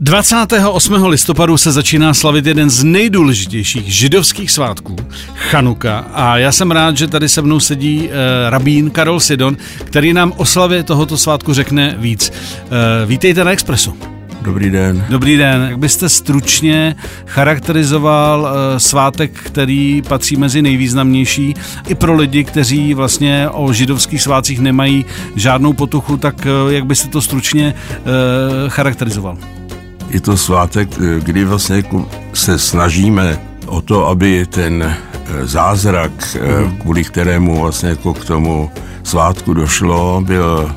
28. listopadu se začíná slavit jeden z nejdůležitějších židovských svátků, Chanuka. A já jsem rád, že tady se mnou sedí uh, rabín Karol Sidon, který nám o slavě tohoto svátku řekne víc. Uh, vítejte na Expressu. Dobrý den. Dobrý den. Jak byste stručně charakterizoval uh, svátek, který patří mezi nejvýznamnější i pro lidi, kteří vlastně o židovských svátcích nemají žádnou potuchu, tak uh, jak byste to stručně uh, charakterizoval? Je to svátek, kdy vlastně jako se snažíme o to, aby ten zázrak, mm. kvůli kterému vlastně jako k tomu svátku došlo, byl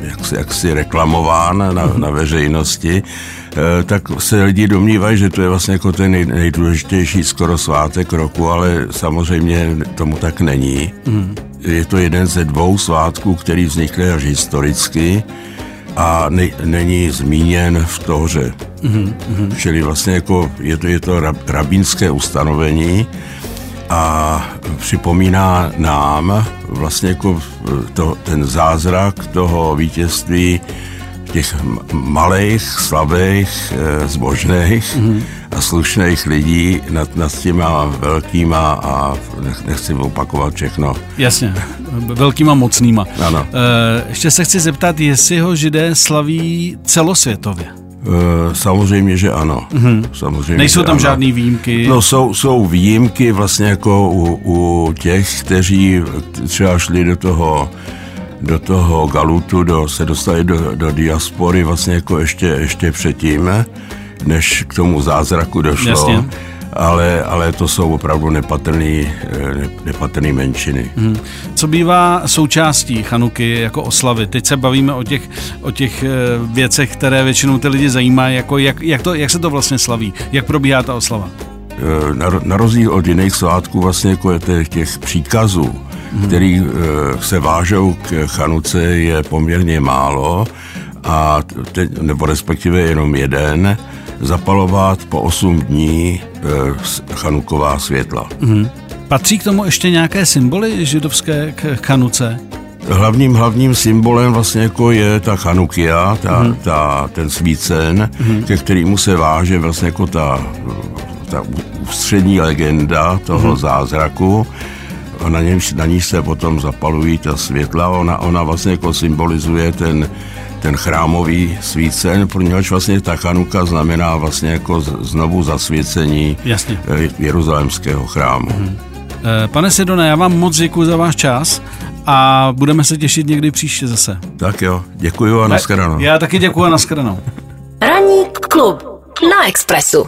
jaksi, jaksi reklamován na, na veřejnosti, eh, tak se lidi domnívají, že to je vlastně jako ten nej, nejdůležitější skoro svátek roku, ale samozřejmě tomu tak není. Mm. Je to jeden ze dvou svátků, který vznikly až historicky a ne, není zmíněn v Tóře. Mm-hmm. Čili vlastně jako je to, je to rabínské ustanovení, a připomíná nám vlastně jako to, ten zázrak toho vítězství těch malých, slabých, eh, zbožných mm-hmm. a slušných lidí nad, nad těma velkýma a nechci opakovat všechno. Jasně, velkýma mocnýma. Ano. E, ještě se chci zeptat, jestli ho židé slaví celosvětově. Eh, samozřejmě, že ano. Mm-hmm. Samozřejmě, Nejsou tam žádné výjimky? No jsou, jsou výjimky vlastně jako u, u těch, kteří třeba šli do toho do toho galutu, do, se dostali do, do diaspory vlastně jako ještě, ještě předtím, než k tomu zázraku došlo. Jasně ale, ale to jsou opravdu nepatrný, nepatrný menšiny. Hmm. Co bývá součástí Chanuky jako oslavy? Teď se bavíme o těch, o těch eh, věcech, které většinou ty lidi zajímají, jako jak, jak, to, jak se to vlastně slaví, jak probíhá ta oslava? Eh, na, na rozdíl od jiných svátků vlastně jako těch, těch příkazů. Který se vážou k Chanuce, je poměrně málo a te, nebo respektive jenom jeden zapalovat po 8 dní e, chanuková světla. Mm. Patří k tomu ještě nějaké symboly židovské k chanuce? Hlavním, hlavním symbolem vlastně jako je ta chanukia, ta, mm. ta, ten svícen, mm. ke kterému se váže vlastně jako ta, ta ústřední legenda toho mm. zázraku. Na, něm, na ní se potom zapalují ta světla, ona, ona vlastně jako symbolizuje ten ten chrámový svícen, něhož vlastně ta chanuka znamená vlastně jako znovu zasvěcení Jasně. Eh, jeruzalémského chrámu. Hmm. Pane Sidone, já vám moc děkuji za váš čas a budeme se těšit někdy příště zase. Tak jo, děkuji a nashledanou. Já taky děkuji a nashledanou. Ranní klub na Expressu.